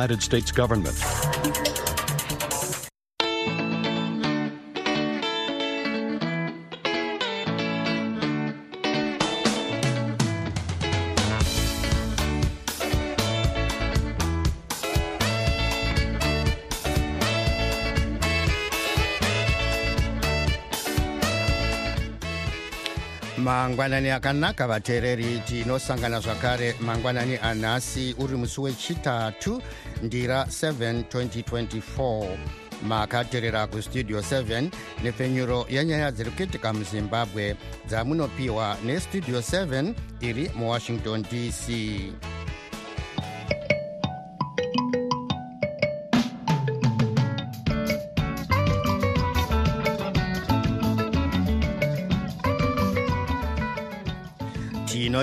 United States government. Mangwanani akanaka vateereri tinosangana zvakare. Mangwanani anhasi uri musi wechitatu ndira 7 2024 makateerera kustudio 7 nepfenyuro yenyaya dziri kuitika muzimbabwe. Dzamunopiwa nestudio 7 iri muwashington dc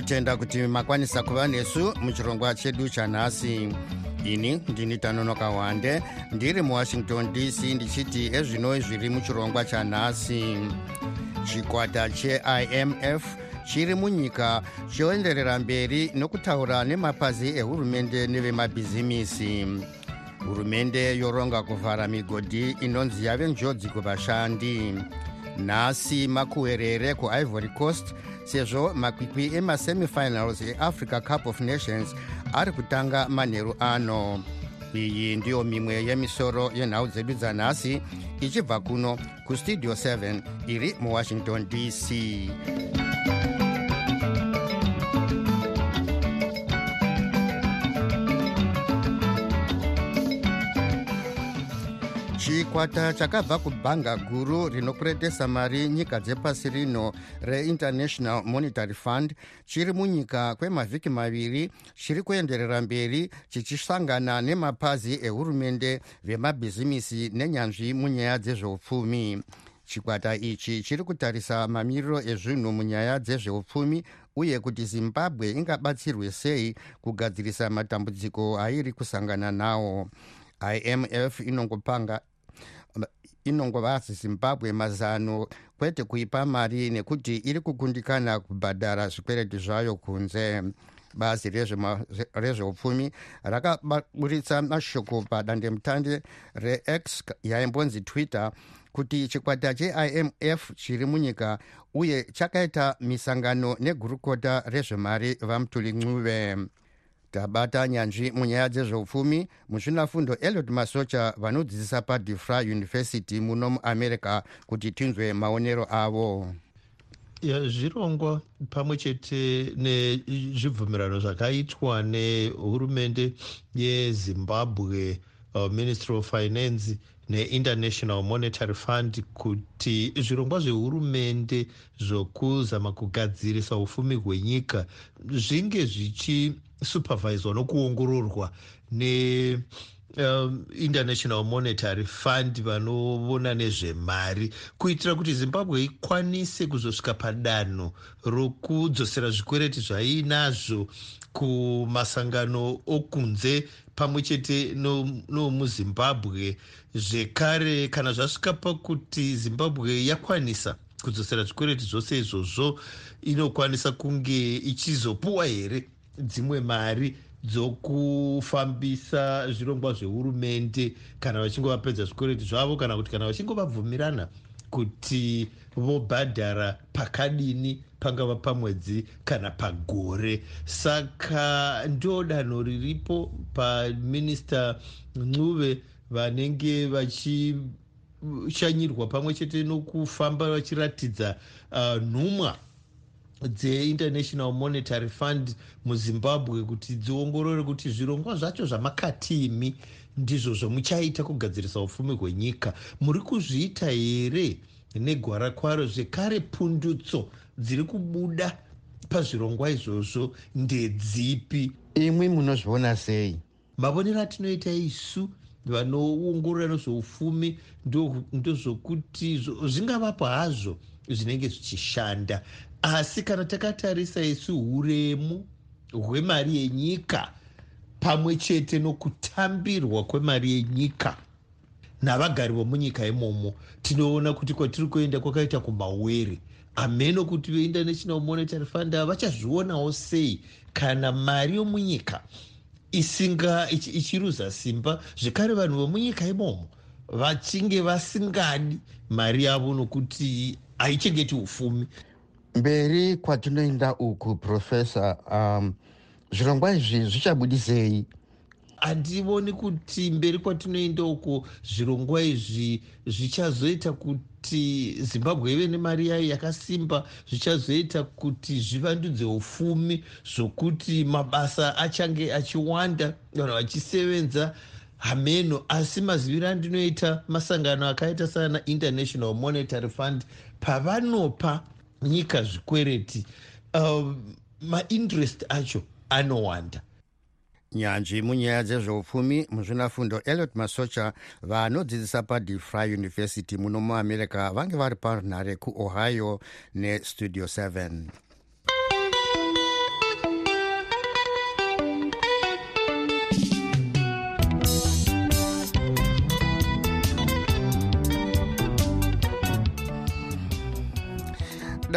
tinotenda kuti makwanisa kuva nesu muchirongwa chedu chanhasi. Ini ndini tanonoka wande ndiri muwashington dc ndichiti ezvino zviri muchirongwa chanhasi. Chikwata cheimf chiri munyika choenderera mberi nokutaura nemapazi ehurumende nevemabhizimisi. Hurumende yoronga kuvhara migodhi inonzi yave njodzi kuvashandi nhasi makuherere kuivory coast sezvo makwikwi emasemifinals eafrica cup of nations ari kutanga manheru ano. Iyi ndiyo mimwe yemisoro yenhau dzedu dzanhasi ichibva kuno kustudio 7 iri muwashington dc chikwata chakabva kubhanga guru rinokuretesa mari nyika dzepasi rino reinternational monetary fund. Chiri munyika kwemavhiki maviri chiri kuenderera mberi chichisangana nemapazi ehurumende vemabhizimisi nenyanzvi munyaya dzezveupfumi. Chikwata ichi chiri kutarisa mamiriro ezvinhu munyaya dzezveupfumi uye kuti zimbabwe ingabatsirwe sei kugadzirisa matambudziko airi kusangana nawo. Imf inongopanga inongova zimbabwe mazano kwete kuipa mari nekuti iri kukundikana kubhadhara zvikwereti zvayo kunze. Bazi rezveupfumi rakaburitsa mashoko padandemutande rex yaimbonzi twitter kuti chikwata cheimf chiri munyika uye chakaita misangano negurukota rezvemari vamutuli ncube tabata nyanzvi munyaya dzezveupfumi muzvinafundo eliot masocha vanodzidzisa padefry university muno muamerica kuti tinzwe maonero avo. Zvirongwa pamwe chete nezvibvumirano zvakaitwa nehurumende yezimbabwe uh, ministry of finance neinternational monetary fund kuti zvirongwa zvehurumende zvokuzama kugadzirisa ufumi hwenyika zvinge zvichisuperviswa nokuongororwa ne um, international monetary fund vanoona nezvemari kuitira kuti zimbabwe ikwanise kuzosvika padanho rokudzosera zvikwereti zvaiinazvo kumasangano okunze pamwe chete nomuzimbabwe. No zvekare kana zvasvika pakuti zimbabwe yakwanisa kudzosera zvikwereti zvose izvozvo inokwanisa kunge ichizopuwa here dzimwe mari dzokufambisa zvirongwa zvehurumende kana vachinge vapedza zvikwereti zvavo kana kuti kana vachinge vabvumirana kuti vobhadhara pakadini pangava pamwedzi kana pagore. Saka ndo danho riripo paminista ncube vanenge vachishanyirwa pamwe chete nokufamba vachiratidza uh, nhumwa dzeinternational monetary fund muzimbabwe kuti dziongorore kuti zvirongwa zvacho zvamakatimi ndizvo zvomuchaita kugadzirisa upfumi hwenyika. Muri kuzviita here negwara kwaro? Zvekare pundutso dziri kubuda pazvirongwa izvozvo ndedzipi? Imwi munozviona sei? Mavonero atinoita isu vanoongorora nezveupfumi ndozvokuti zvingavapo hazvo zvinenge zvichishanda asi kana takatarisa isu uremu hwemari yenyika pamwe chete nokutambirwa kwemari yenyika navagari vomunyika imomo tinoona kuti kwatiri kuenda kwakaita kumawere hameno kuti veinternational monetary fund vachazvionawo sei kana mari yomunyika isinga ichiruza simba. Zvekare vanhu vomunyika imomo vachinge vasingadi mari yavo nokuti haichengeti ufumi mberi kwatinoenda uku profesa um, zvirongwa izvi zvichabudisei handivoni kuti mberi kwatinoenda uko zvirongwa izvi zvichazoita kuti zimbabwe ive nemari yayo yakasimba zvichazoita kuti zvivandudze ufumi zvokuti mabasa achange achiwanda vanhu vachisevenza hameno. Asi maziviro andinoita masangano akaita sana international monetary fund pavanopa nyika zvikwereti uh, mainterest acho anowanda. Nyanzvi munyaya dzezveupfumi muzvinafundo eliot masocha vanodzidzisa padefry university muno muamerica vange vari panhare kuohio nestudio 7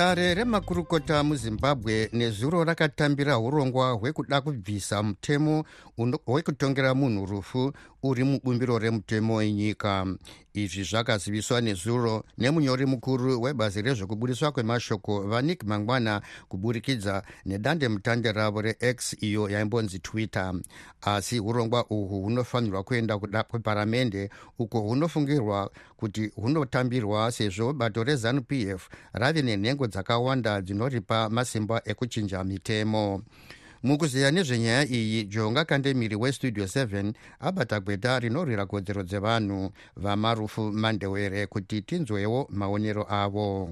dare remakurukota muzimbabwe nezuro rakatambira urongwa hwekuda kubvisa mutemo wekutongera munhu rufu uri mubumbiro remutemo wenyika. Izvi zvakaziviswa nezuro nemunyori mukuru webazi rezvekubudiswa kwemashoko vanik mangwana kuburikidza nedande mutande ravo rex iyo yaimbonzi twitter. Asi urongwa uhwu hunofanirwa kuenda kuda kweparamende uko hunofungirwa kuti hunotambirwa sezvo bato rezanup f rave nenhengo dzakawanda dzinoripa masimba ekuchinja mitemo mukuziya nezvenyaya iyi jonga kandemiri westudio 7 abata gweta rinorwira kodzero dzevanhu vamarufu mandewere kuti tinzwewo maonero avo.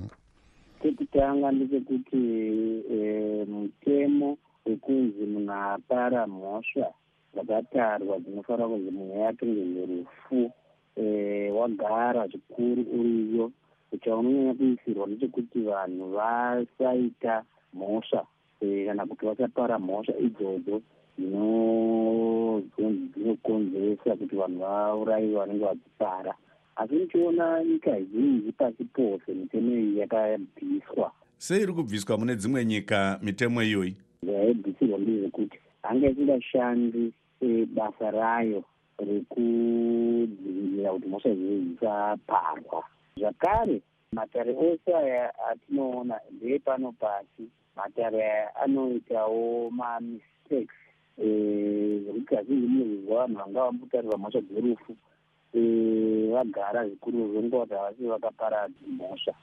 Chekutanga ndechekuti e, mutemo wekunzi munhu apara mhosva dzakatarwa dzinofanira kunzi munhu yatongerwe rufu e, wagara zvikuru uriyo chaunonyanya kuisirwa ndechekuti vanhu vasaita mhosva kana kuti vasapara mhosva idzodzo dzinokonzeresa kuti vanhu vaurayiwe vanenge vachipara. Asi nichiona nyika zhinji pasi pose mitemo iyi yakabviswa. Sei iri kubviswa mune dzimwe nyika mitemo iyoyi? Yaibvisirwa ndezvekuti hanga isingashandi eh, basa rayo rekudzivirira kuti mhosva izvozvo dzisaparwa. Zvakare matare ose aya atinoona ndeepano pasi matare anoitawo mamistakes eh, zvekuti kazhinji munozvizwa vanhu vanga vambotarirwa mhosva dzerufu eh, vagara zvikuru zvenguva kuti havasi vakapara mhosva.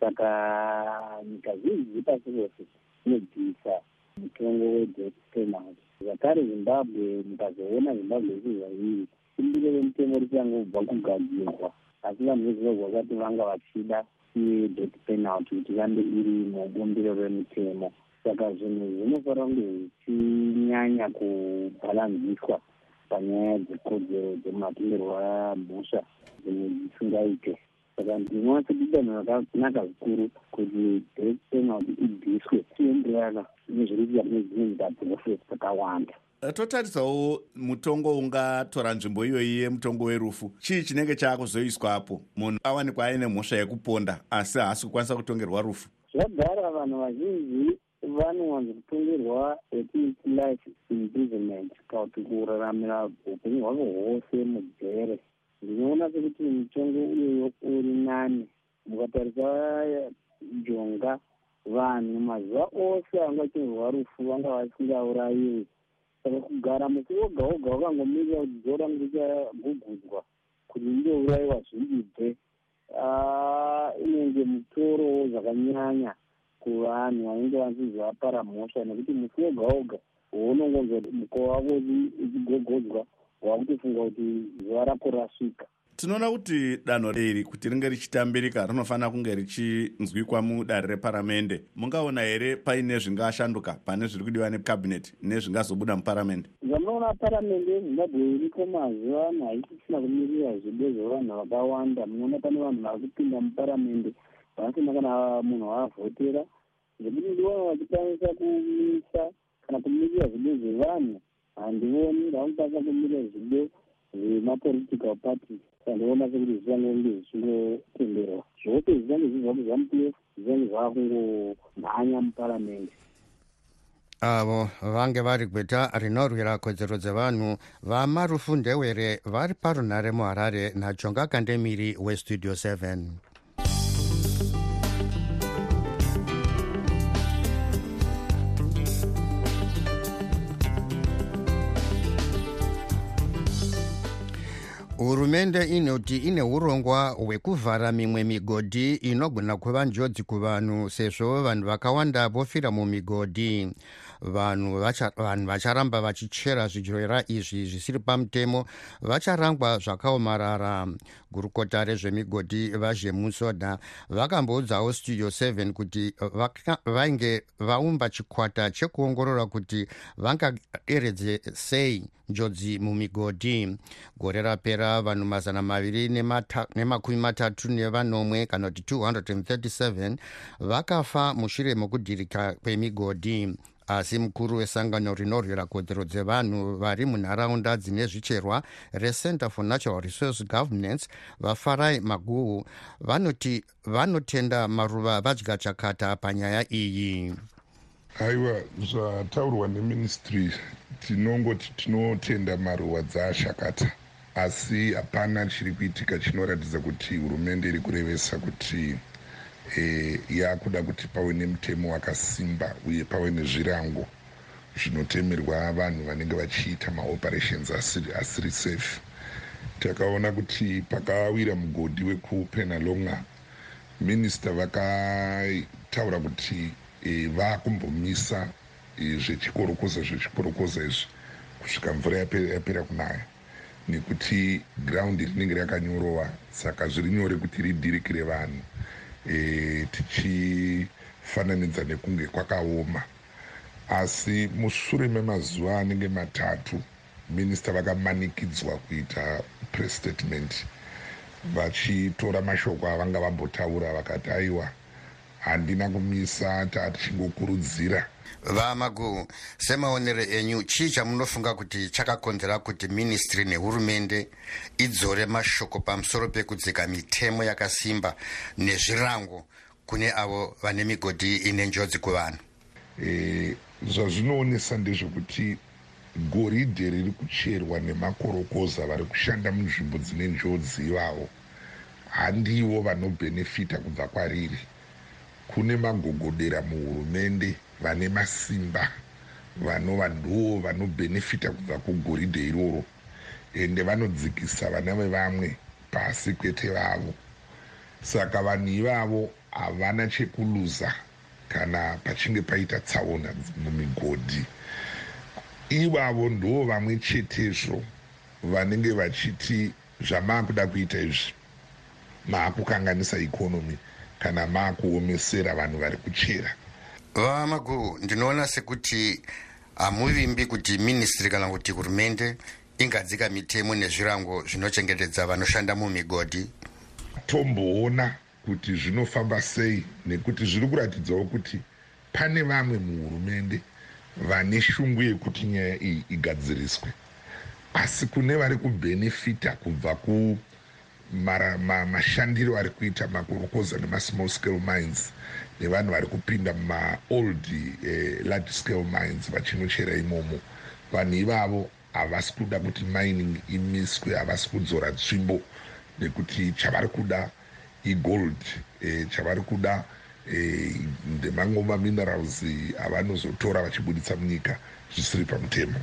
Saka nyika zhinji dzepasi rose dzinobvisa mutongo wedeath penalty zvakare zimbabwe mukazoona zimbabwe isizva iyi imbiro remutengo richangobva kugadzirwa. Asi vanhu vezimbabwe vakati vanga vachida death penalty kuti vange iri mubumbiro remitemo. Saka zvinhu zvinofanira kunge zvichinyanya kubhalanziswa panyaya dzekodzero dzematongerwo amhosva dzimwe dzisingaite saka ndinoona sekuti danho rakanaka zvikuru kuti death penalty ibviswe tienderana nezviri kuita kune dzimwe nyika dzose dzakawanda totarisawo mutongo ungatora nzvimbo iyoyi yemutongo werufu. Chii chinenge chaakuzoiswapo munhu awanikwa aine mhosva yekuponda asi haasi kukwanisa kutongerwa rufu. Zvagara vanhu vazhinji vanowanza kutongerwa yekuiti life imprisonment kana kuti kuraramira upenyu hwavo hwose mujere ndinoona sekuti mutongo uyoyo uri nani. Mukatarisa jonga vanhu mazuva ose anga achinzwa rufu vanga vasingaurayiwi kugara musi woga woga wakangomirira kuti dzoda richagugudzwa kuti rindourayiwa zvindibve inenge mutorowo zvakanyanya kuvanhu vanenge vanzizi vapara mhosva nekuti musi woga woga wounongonzwa kuti mukova wavo uchigogodzwa wakutofunga kuti zuva rako rasvika tinoona kuti danho iri kuti ringe richitambirika rinofanira kunge richinzwikwa mudare reparamende. Mungaona here paine zvingashanduka pane zviri kudiwa nekabhineti nezvingazobuda muparamende? Zvamunoona paramende yezimbabwe iriko mazuva ano haisisina kumirira zvido zvevanhu vakawanda. Munoona pane vanhu vari kupinda muparamende vanasina kana munhu waavhotera zvekuti ndiona vachikwanisa kumisa kana kumirira zvido zvevanhu handioni vanokwanisa kumirira zvido zvemapolitical parties sandiona sekuti zvichange zvichingotenderwa zvose zvichange zvizva kuzamupf zvichange zvava kungomhanya muparamende avo vange vari gweta rinorwira kodzero dzevanhu vamarufu ndewere vari parunhare muharare najonga kandemiri westudio 7 hurumende inoti ine urongwa hwekuvhara mimwe migodhi inogona kuva njodzi kuvanhu sezvo vanhu vakawanda vofira mumigodhi vanhu vacharamba vachichera zvidyorera izvi zvisiri pamutemo vacharangwa zvakaomarara. Gurukota rezvemigodhi vazhemusoda vakamboudzawo studio 7 kuti vainge vaumba chikwata chekuongorora kuti vangaderedze sei njodzi mumigodhi. Gore rapera vanhu mazana maviri nemakumi matatu nevanomwe kana kuti 237 vakafa mushure mekudhirika kwemigodhi asi mukuru wesangano rinorwira kodzero dzevanhu vari munharaunda dzine zvicherwa recenter for natural resource governance vafarai maguhu vanoti vanotenda maruva vadya chakata panyaya iyi. Aiwa zvataurwa neministry tinongoti tinotenda maruva dzaashakata asi hapana chiri kuitika chinoratidza kuti hurumende iri kurevesa kuti e, yakuda kuti pave nemutemo wakasimba uye pave nezvirango zvinotemerwa vanhu vanenge vachiita maoperations asiri, asiri safe. Takaona kuti pakawira mugodhi wekupenalonga minista vakataura kuti e, vakumbomisa e, zvechikorokoza zvechikorokoza izvi kusvika mvura yapera kunaya. Nekuti graundi rinenge rakanyorova saka zviri nyore kuti ridirikire vanhu e, tichifananidza nekunge kwakaoma. Asi mushure memazuva anenge matatu minista vakamanikidzwa kuita press statement. Vachitora mashoko avanga vambotaura vakati aiwa handina kumisa tatichingokurudzira vamagu semaonero enyu chii chamunofunga kuti chakakonzera kuti ministry nehurumende idzore mashoko pamusoro pekudzika mitemo yakasimba nezvirango kune avo vane migodhi ine njodzi kuvanhu. E, zvazvinoonesa ndezvekuti goridhe riri kucherwa nemakorokoza vari kushanda munzvimbo dzine njodzi ivavo. Handivo vanobhenefita kubva kwariri. Kune magogodera muhurumende vane masimba vanova ndo vanobhenefita kubva kugoridhe iroro ende vanodzikisa vana vevamwe pasi kwete vavo. Saka vanhu ivavo havana chekuluza kana pachinge paita tsaona mumigodhi. Ivavo ndo vamwe chetezvo vanenge vachiti zvamaakuda kuita izvi. Maakukanganisa ikonomi kana maakuomesera vanhu vari kuchera vamagu ndinoona sekuti hamuvimbi kuti ministry kana kuti hurumende ingadzika mitemo nezvirango zvinochengetedza vanoshanda mumigodhi. Tomboona kuti zvinofamba sei nekuti zviri kuratidzawo kuti pane vamwe muhurumende vane shungu yekuti nyaya iyi igadziriswe. Asi kune vari kubhenefita kubva kumashandiro ma, ari kuita makorokoza nemasmall scale mines nevanhu vari kupinda mumaold eh, large scale mines vachinochera imomo. Vanhu ivavo havasi kuda kuti mining imiswe havasi kudzora tsvimbo nekuti chavari kuda igold eh, chavari kuda eh, ndemamwe maminerals avanozotora vachibuditsa munyika zvisiri pamutemo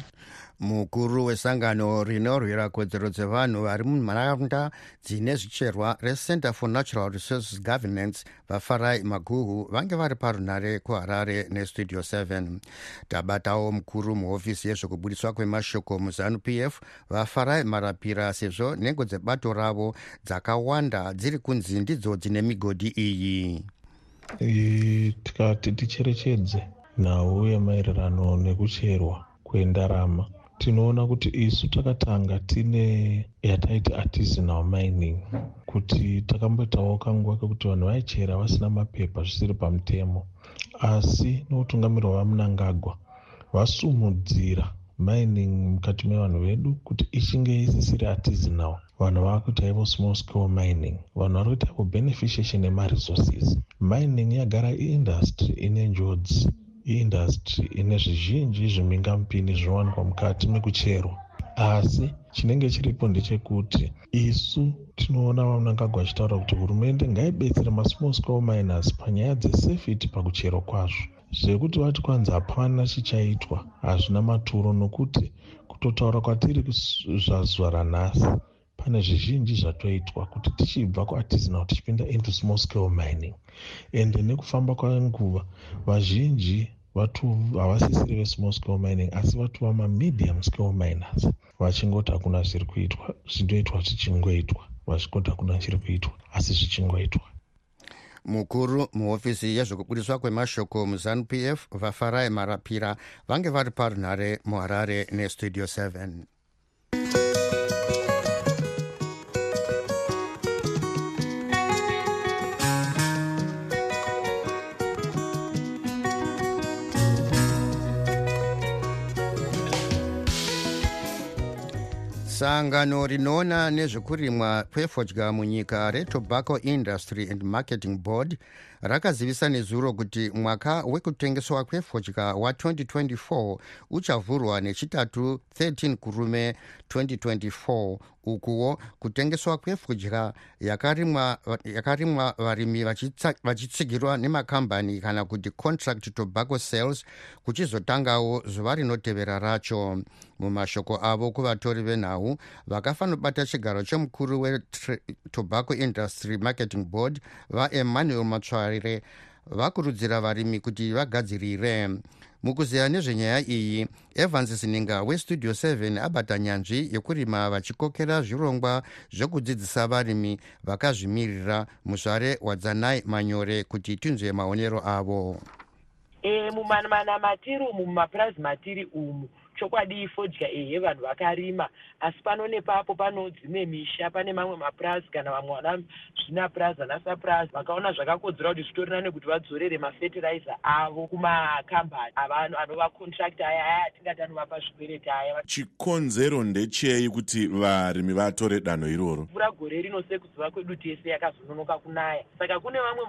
mukuru wesangano rinorwira kodzero dzevanhu vari munharaunda dzine zvicherwa recenter for natural resources governance vafarai maguhu vange vari parunhare kuharare nestudio 7 tabatawo mukuru muhofisi yezvekubudiswa kwemashoko muzanup f vafarai marapira sezvo nhengo dzebato ravo dzakawanda dziri kunzi ndidzo dzine migodhi iyi. Tikati ticherechedze nhau yemaererano nekucherwa kwendarama tinoona kuti isu takatanga tine yataiti artisanal mining kuti takamboitawo kanguva kekuti vanhu vaichera vasina mapepa zvisiri pamutemo. Asi noutungamiri hwavamunangagwa vasumudzira mining mukati mevanhu vedu kuti ichinge isisiri artisanal. Vanhu vava kuita ivo small scale mining. Vanhu vari kuita ivo beneficiation emaresources mining yagara iindustry ine njodzi iindastry ine zvizhinji zvemhingamupini zvinowanikwa mukati mekucherwa. Asi chinenge chiripo ndechekuti isu tinoona vamunangagwa achitaura kuti hurumende ngaibetsere masmall scale miners panyaya dzesafety pakucherwa kwazvo. Zvekuti vati kwanzi hapana chichaitwa hazvina maturo nokuti kutotaura kwatiri zvazuva ranhasi pane zvizhinji zvatoitwa kuti tichibva kuartisanal tichipinda into small scale mining. Ende nekufamba kwenguva vazhinji vatu havasisiri vesmall scale mining asi vatu vamamedium scale miners. Vachingoti hakuna zviri kuitwa zvinoitwa zvichingoitwa vachingoti hakuna chiri kuitwa asi zvichingoitwa. Mukuru muhofisi yezvekubudiswa kwemashoko muzanup f vafarai marapira vange vari parunhare muharare nestudio 7 sangano rinoona nezvekurimwa kwefodya munyika retobacco industry and marketing board rakazivisa nezuro kuti mwaka wekutengeswa kwefodya wa2024 uchavhurwa nechitatu 13 kurume 2024 ukuwo kutengeswa kwefodya yakarimwa, yakarimwa varimi vachitsigirwa nemakambani kana kuti contract tobacco sales kuchizotangawo zuva rinotevera racho. Mumashoko avo kuvatori venhau vakafanobata chigaro chemukuru wetobacco industry marketing board vaemmanuel matsvarire vakurudzira varimi kuti vagadzirire mukuziva nezvenyaya iyi evans sininga westudio 7 abata nyanzvi yekurima vachikokera zvirongwa zvekudzidzisa varimi vakazvimirira muzvare wadzanai manyore kuti tinzwe maonero avo. E, mumanamana matiri umu mumapurazi matiri umu chokwadi fodya ehe vanhu vakarima. Asi pano nepapo pano dzimwe misha pane mamwe mapurazi kana vamwe vana zvina purazi vana sapurazi vakaona zvakakodzera kuti zvitorina nekuti vadzorere mafetiraiza avo kumakambani anova contract aya aya atingati anovapa zvikwereti aya chikonzero ndechei kuti varimi vatore danho iroro? Mvura gore rino sekuziva kwedu tese yakazononoka kunaya. Saka kune vamwe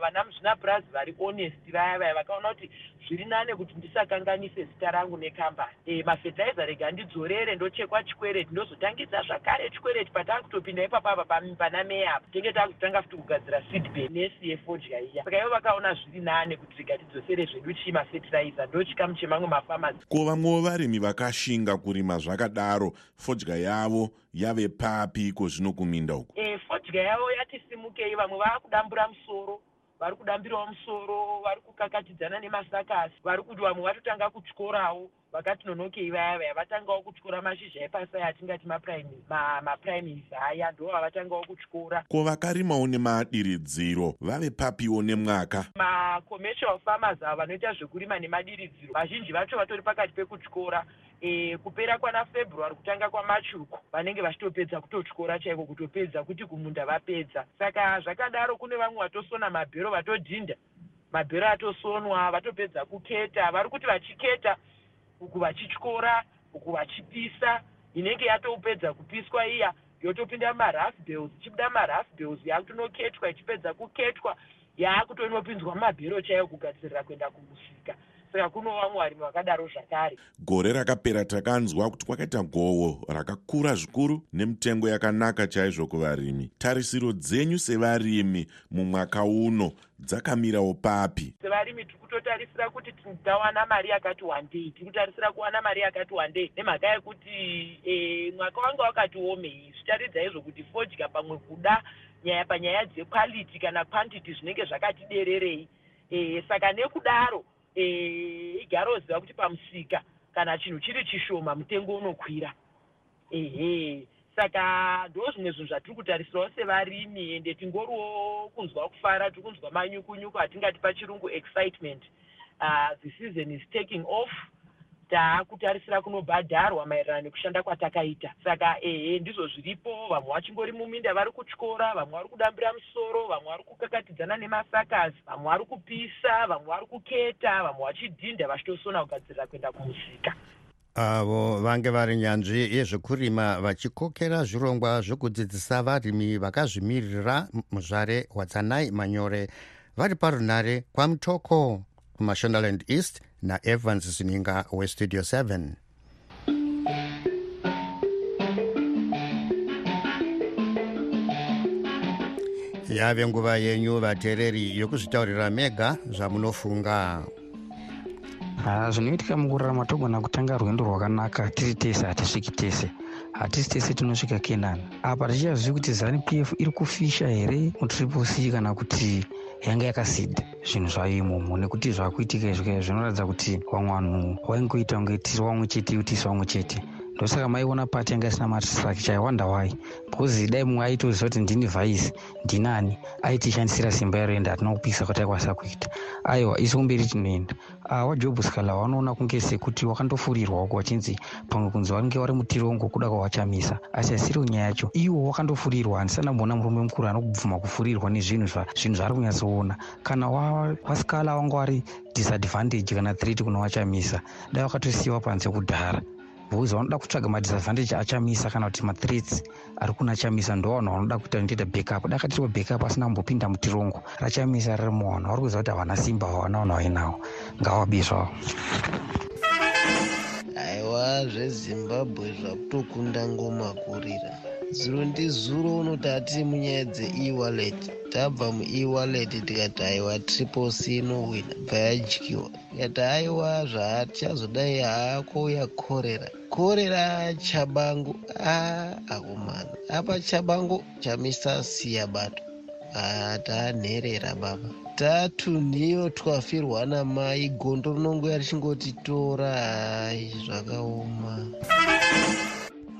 vana zvina purazi vari honest vaya vaya vakaona kuti zviri nane kuti ndisakanganise zita rangu nekambani e, mafetaiza rega ndidzorere ndochekwa chikwereti ndozotangidza zvakare chikwereti patanga kutopinda ipapapa pana meya apa. Tenge takutanga futi kugadzira seedbay nesi yefodya iya. Saka ivo vakaona zviri nane kuti rega tidzosere zvedu chii mafetiraiza ndochikamu chemamwe mafamazi ko vamwewo varimi vakashinga kurima zvakadaro. Fodya yavo yave papi iko zvino kuminda uko? E, fodya yavo yati simukei vamwe vava kudambura musoro vari kudambirawo musoro vari kukakatidzana nemasakasi. Vari kuti vamwe vatotanga kutyorawo vakati nonokei vaya vaya vatangawo kutyora mashizha epasi aya atingati maprimis aya ndo vavatangawo kutyora ko vakarimawo nemadiridziro vave papiwo nemwaka? Macommercial farmers ava vanoita zvekurima nemadiridziro vazhinji vacho vatori pakati pekutyora e, kupera kwana february kutanga kwamachi uko vanenge vachitopedza kutotyora chaiko kutopedza kuti kumunda vapedza. Saka zvakadaro kune vamwe vatosona mabhero vatodhinda. Mabhero atosonwa vatopedza kuketa. Vari kuti vachiketa uku vachityora uku vachipisa inenge yatopedza kupiswa iya yotopinda mumaraf bills ichibuda mumaraf bills yakutonoketwa ichipedza kuketwa yaakutonopinzwa mumabhero chaiyo kugadzirira kuenda kumusika saka kuno vamwe varimi vakadaro zvakare. Gore rakapera takanzwa kuti kwakaita gohwo rakakura zvikuru nemitengo yakanaka chaizvo kuvarimi. Tarisiro dzenyu sevarimi mumwaka uno dzakamirawo papi. Sevarimi tiri kutotarisira kuti tawana mari yakati wandei tiri kutarisira kuwana mari yakati wandei nemhaka yekuti e, mwaka wanga wakati omei zvitaridza izvo kuti fodya pamwe kuda nyaya panyaya dzequality kana quantity zvinenge zvakati dererei. E, saka nekudaro e, igaroziva kuti pamusika kana chinhu chiri chishoma mutengo unokwira. Ehe saka ndo zvimwe zvinhu zvatiri kutarisirawo sevarimi ende tingoriwo kunzwa kufara tiri kunzwa manyukunyuku atingati pachirungu excitement. Uh, the season is taking off taakutarisira kunobhadharwa maererano nekushanda kwatakaita. Saka ehe ndizvo zviripo. Vamwe vachingori muminda vari kutyora vamwe vari kudambira musoro vamwe vari kukakatidzana nemasakazi vamwe vari kupisa vamwe vari kuketa vamwe vachidhinda vachitosona kugadzirira kuenda kumusika. Avo vange vari nyanzvi yezvekurima vachikokera zvirongwa zvekudzidzisa varimi vakazvimirira muzvare watsanai manyore. Vari parunhare kwamutoko kumashonaland east naevans zininga westudio 7 yave nguva yenyu vateereri yokuzvitaurira mega zvamunofunga. Ha zvinoitika mukurarama togona kutanga rwendo rwakanaka. Tiri tese hatisviki tese hatisi tese tinosvika kenani apa tichiyazivi kuti zanup f iri kufisha here mutriple c kana kuti yanga yakasidha zvinhu zvayo imomo? Nekuti zvakuitika izvo zvinoratidza kuti vamwe vanhu vaingoita kunge tiri vamwe chete utisi vamwe chete ndosaka maiona pati yanga isina mastructure iwonder why because dai mumwe aitoziva kuti ndini vhaisi ndinani? Aitishandisira simba iro ende hatina kupisa kuti aikwanisa kuita. Aiwa isi kumberi tinoenda. Ah, wajob scala wanoona kunge sekuti wakandofurirwako wachinzi pamwe kunzi wange wari mutirongo kuda kwawachamisa. Asi hasiriwo nyaya yacho iwo wakandofurirwa handisana mbona murume mukuru anokubvuma kufurirwa nezvinhu zvinhu zvaari kunyatsoona kana wascala wanga wari disadvantage kana threat kuna wachamisa dai wakatosiyiwa panze kudhara because vanoda kutsvaga madisadvantage achamisa kana kuti mathreats ari kuna chamisa ndo vanhu vanoda kuita ndoita backup. Dakatiriwa backup asina kumbopinda mutirongo rachamisa riri muvanhu vari kuziva kuti havana simba havana vanhu vainawo. Ngavabiswa aiwa zvezimbabwe zvakutokunda ngoma kurira zuro ndizuro unoti hatiri munyaya dzeewallet tabva muewallet tikati aiwa triple c inowina bva yadyiwa tikati aiwa zvaachazodai haakouya korera korera chabangu a akomana apa chabangu chamisa siya bato hatanherera baba. Tatunhiyo twafirwa namai gondo rinongoya richingotitora hai zvakaoma.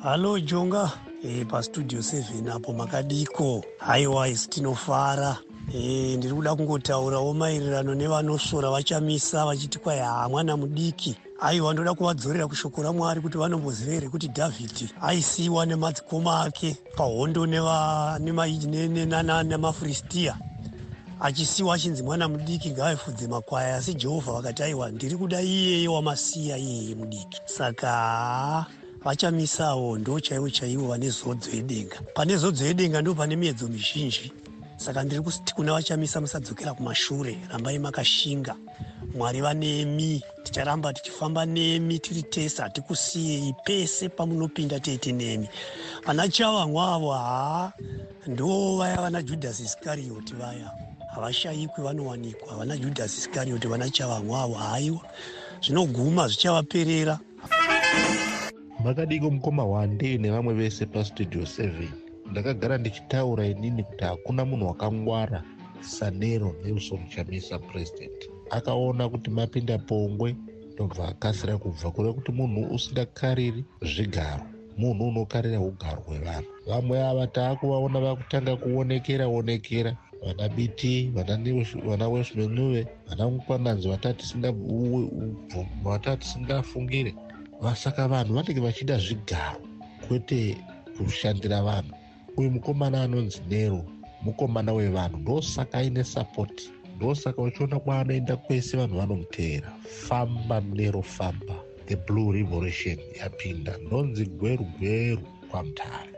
Halo jonga e, pastudio 7 apo makadiko. Haiwise tinofara e, ndiri kuda kungotaurawo maererano nevanosora vachamisa vachiti kwai haa mwana mudiki. Aiwa ndoda kuvadzorera kushoko ramwari kuti vanomboziva here kuti dhavhidhi aisiyiwa nemadzikoma ake pahondo nemafiristiya achisiyiwa achinzi mwana mudiki ngaavefudze makwaya asi jehovha vakati aiwa ndiri kuda iyeye wamasiya iyeye mudiki. Saka vachamisawo ndo chaivo chaivo vane zodzo yedenga. Pane zodzo yedenga ndo pane miedzo mizhinji. Saka ndiri kuti kuna vachamisa musadzokera kumashure. Rambai makashinga. Mwari vanemi ticharamba tichifamba nemi tiri tese hatikusiyei pese pamunopinda teiti nemi. Vana chavamwa avo haa ndo vaya vana judhasi iskarioti vaya. Havashayikwi vanowanikwa. Vana judhasi iskarioti vana chavamwa avo haiwa. Zvinoguma zvichavaperera makadiko mukoma wande nevamwe vese pastudio 7 ndakagara ndichitaura inini kuti hakuna munhu wakangwara sanero nelson chamisa purezidendi akaona kuti mapinda pongwe ndobva akasira kubva kure kuti munhu usingakariri zvigaro munhu unokarira ugaro hwevanhu. Vamwe ava taakuvaona vakutanga kuonekera onekera vana bt vana wesmenuve vana mukwananzi vatati vasaka vanhu vanenge vachida zvigaro kwete kushandira vanhu. Uyu mukomana anonzi nero mukomana wevanhu ndosaka aine sapoti ndosaka uchiona kwaanoenda kwese vanhu vanomuteera. Famba nero famba. The blue revolution yapinda. Ndonzi gweru gweru kwamutare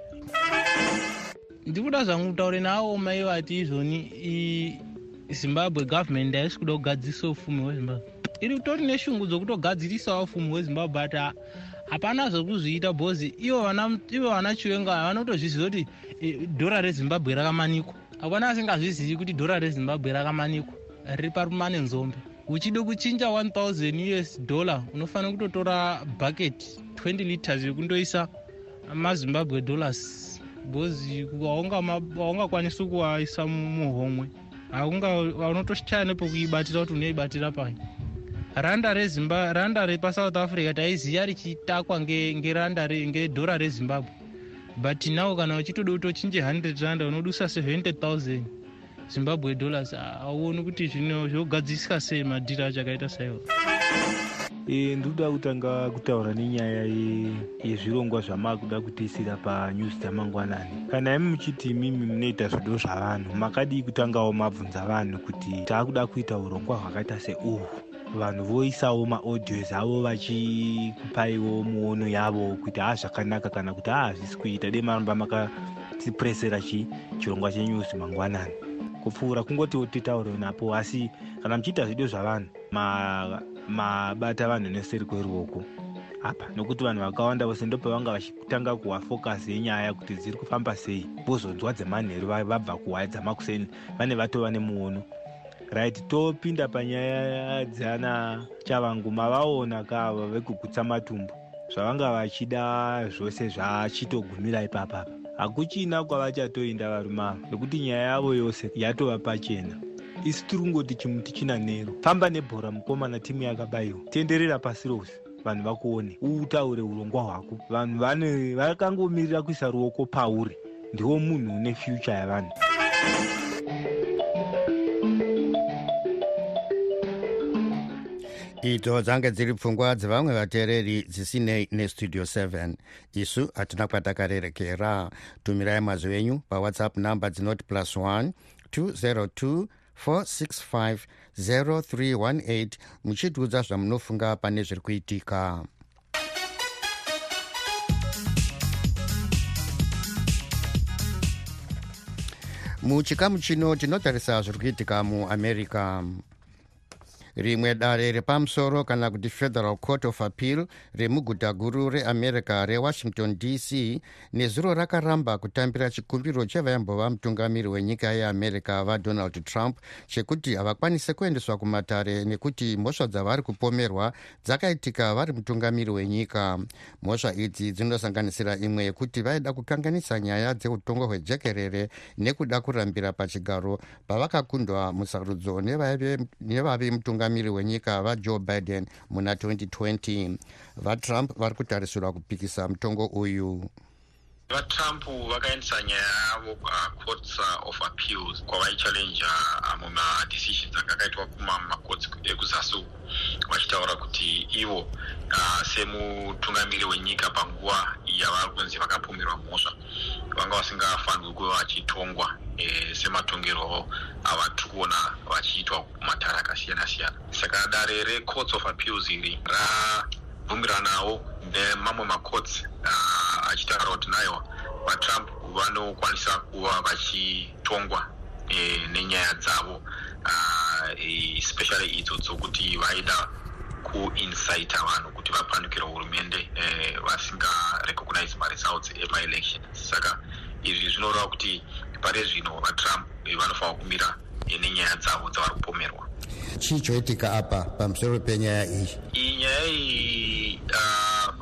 ndikuda zvangu kutaure navo mai vati izvoni zimbabwe gavhumendi haisi kuda kugadzirisa ufumi hwezimbabwe iri kutori neshungu dzokutogadzirisawo ufumi hwezimbabwe but hapana zvokuzviita bhozi. Ivo vana chiwenga vanotozviziva kuti dhora rezimbabwe rakamanikwa. Hapana asingazvizivi kuti dhora rezimbabwe rakamanikwa riri parumane nzombe. Uchide kuchinja 1000 us dollar unofanira kutotora bucket 20 liters yekundoisa mazimbabwe dollars. Bhozi haungakwanisi kuwaisa muhomwe. Unotoshaya nepokuibatira kuti unoibatira pai randa rezimba randa repasouth africa taiziva richitakwa ngedhora rezimbabwe. But now kana uchitoda kutochinje 100 randa unodusa 70000 zimbabwe dollars hauoni kuti zvino zvogadzisika sei madhiri acho akaita saiwo. E, ndikuda kutanga kutaura nenyaya yezvirongwa zvamakuda kutisira panews dzamangwanani. Kana imi muchiti imimi munoita zvido zvavanhu makadii kutangawo mabvunza vanhu kuti taakuda kuita urongwa hwakaita seuhwu vanhu voisawo maaudios avo vachikupaiwo muono yavo kuti haa zvakanaka kana kuti haa hazvisi kuita. Dei maramba makatipresera chirongwa chenews mangwanani. Kupfuura kungoti titaure napo asi kana muchiita zvidio zvavanhu mabata vanhu neseri kweruoko apa nokuti vanhu vakawanda vose ndo pavanga vachitanga kuwa focus yenyaya kuti dziri kufamba sei vozonzwa dzemanheru vabva kuhwaya dzamakuseni vane vatova nemuono right topinda panyaya dzana chavangu mavaona kava vekugutsa matumbu zvavanga vachida zvose zvachitogumira ipapapa hakuchina kwavachatoinda varume ava nekuti nyaya yavo yose yatova pachena. Isi tiri kungoti chimuti china nero famba nebhora mukomana timu yakabayiwa tenderera pasi rose vanhu vakuone. Utaure urongwa hwako. Vanhu vane vakangomirira kuisa ruoko pauri. Ndiwo munhu une fyucha yavanhu idzo dzange dziri pfungwa dzevamwe vateereri dzisinei nestudio 7 isu hatina kwatakarerekera tumirai mazwi enyu pawhatsapp number dzinoti plus 1 202 465 0318 muchitiudza zvamunofunga pane zviri kuitika. Muchikamu chino tinotarisa zviri kuitika muamerica rimwe dare repamusoro kana kuti federal court of appeal remuguta guru reamerica rewashington dc nezuro rakaramba kutambira chikumbiro chevaimbova mutungamiri wenyika yeamerica vadonald trump chekuti havakwanise kuendeswa kumatare nekuti mhosva dzavari kupomerwa dzakaitika vari mutungamiri wenyika. Mhosva idzi dzinosanganisira imwe yekuti vaida kukanganisa nyaya dzeutongo hwejekerere nekuda kurambira pachigaro pavakakundwa musarudzo nevave mutungamiri mutungamiri wenyika vajoe biden muna 2020 vatrump vari kutarisirwa kupikisa mutongo uyu vatrump vakaendesa nyaya yavo kucourts uh, of appeals kwavaichallenja uh, mumadecisions anga akaitwa kumamacourts ekuzasi uku vachitaura kuti ivo uh, semutungamiri wenyika panguva yavari kunzi vakapomerwa mhosva vanga vasingafanirwi kuva vachitongwa e, sematongerwo avatiri kuona vachiitwa kumatare akasiyana siyana saka dare recourts of appeals iri rabvumiranawo nemamwe macourts achitaura kuti naiwa vatrump vanokwanisa kuva vachitongwa e, nenyaya dzavo especially idzo dzokuti vaida kuincita vanhu kuti vapandukire hurumende e, vasingarecognize maresults emaelection. Saka izvi zvinoreva kuti pari zvino vatrump vanofanira kumira nenyaya dzavo dzavari kupomerwa. Chii choitika apa pamusoro penyaya iyi? Iyi nyaya iyi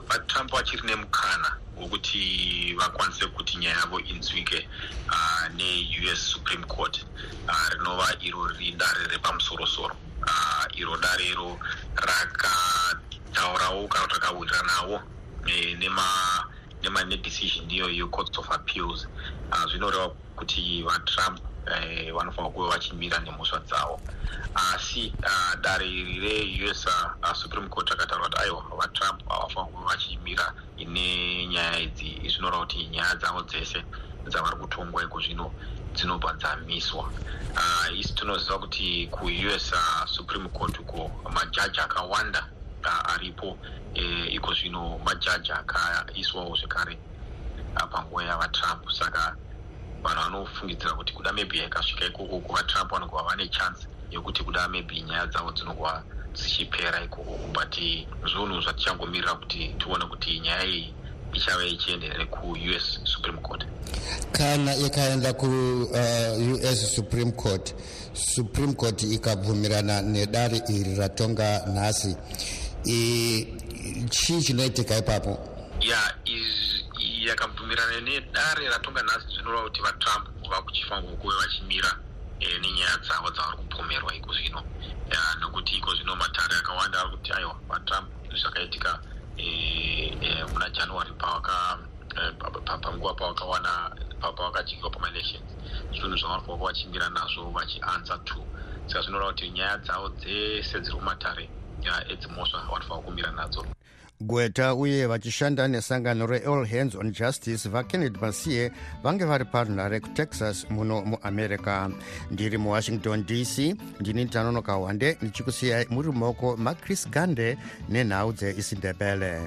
vatrump vachiri nemukana wekuti vakwanise kuti nyaya yavo inzwike uh, neus supreme court. Uh, rinova iro riri dare repamusorosoro uh, iro dare iro rakataurawo kana kuti nema nedecision ndiyo yecourts of appeals. Uh, zvinoreva kuti vatrump eh, vanofanira kuva vachimira nemhosva dzavo. Asi uh, dare iri reus uh, supreme court rakataura kuti aiwa vatrump havafanira kuva vachimira nenyaya idzi. Zvinoreva kuti nyaya dzavo dzese dzavari kutongwa iko zvino dzinobva dzamiswa. Uh, isi tinoziva kuti kuus uh, supreme court uko majaji akawanda uh, aripo. Eh, iko zvino majaji akaiswawo zvekare uh, panguva yavatrump. Saka vanhu vanofungidzira kuti kuda maybe yakasvika ikoko kuvatrump vanogova vane chance yekuti kuda maybe nyaya dzavo dzinogova dzichipera ikoko but zvinhu zvatichangomirira kuti tione kuti nyaya iyi ichava ichienderere kuus supreme court. Kana ikaenda kuus uh, supreme court supreme court ikabvumirana nedare iri ratonga nhasi. Chii chinoitika ipapo? Ya yakabvumirana nedare ratonga nhasi zvinoreva kuti vatrump vakuchifanirwa kuve vachimira e, nenyaya dzavo dzavari kupomerwa iko zvino nokuti iko zvino matare akawanda ari kuti aiwa vatrump zvakaitika e, e, muna january pavaka panguva pavakawana pavakajikwa pamaelections. Zvinhu zvavanofanira kuva vachimira nazvo vachiansa to saka zvinoreva kuti nyaya dzavo dzese dziri kumatare edzimhosva vanofanira kumira nadzo gweta uye vachishanda nesangano reall hands on justice vakennedy masiye vange vari parunhare kutexas muno muamerica ndiri muwashington dc ndini tanonoka wande ndichikusiyai muri mumaoko machris gande nenhau dzeisindebele